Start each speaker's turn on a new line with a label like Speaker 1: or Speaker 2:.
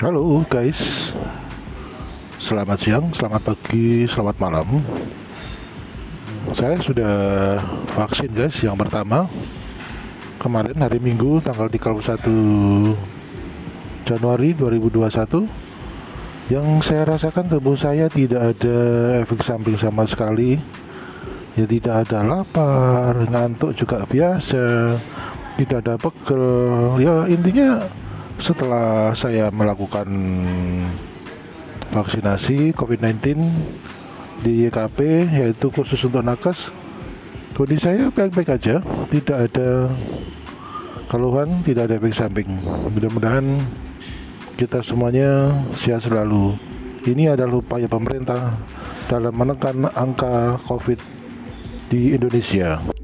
Speaker 1: Halo guys, selamat siang, selamat pagi, selamat malam. Saya sudah vaksin guys yang pertama. Kemarin hari Minggu tanggal 31 Januari 2021 yang saya rasakan tubuh saya tidak ada efek samping sama sekali. Ya tidak ada lapar ngantuk juga biasa tidak ada pegel. Ya intinya setelah saya melakukan vaksinasi COVID-19 di YKP yaitu khusus untuk nakes kondisi saya baik-baik aja. Tidak ada keluhan tidak ada efek samping mudah-mudahan kita semuanya sehat selalu. Ini adalah upaya pemerintah dalam menekan angka COVID di Indonesia.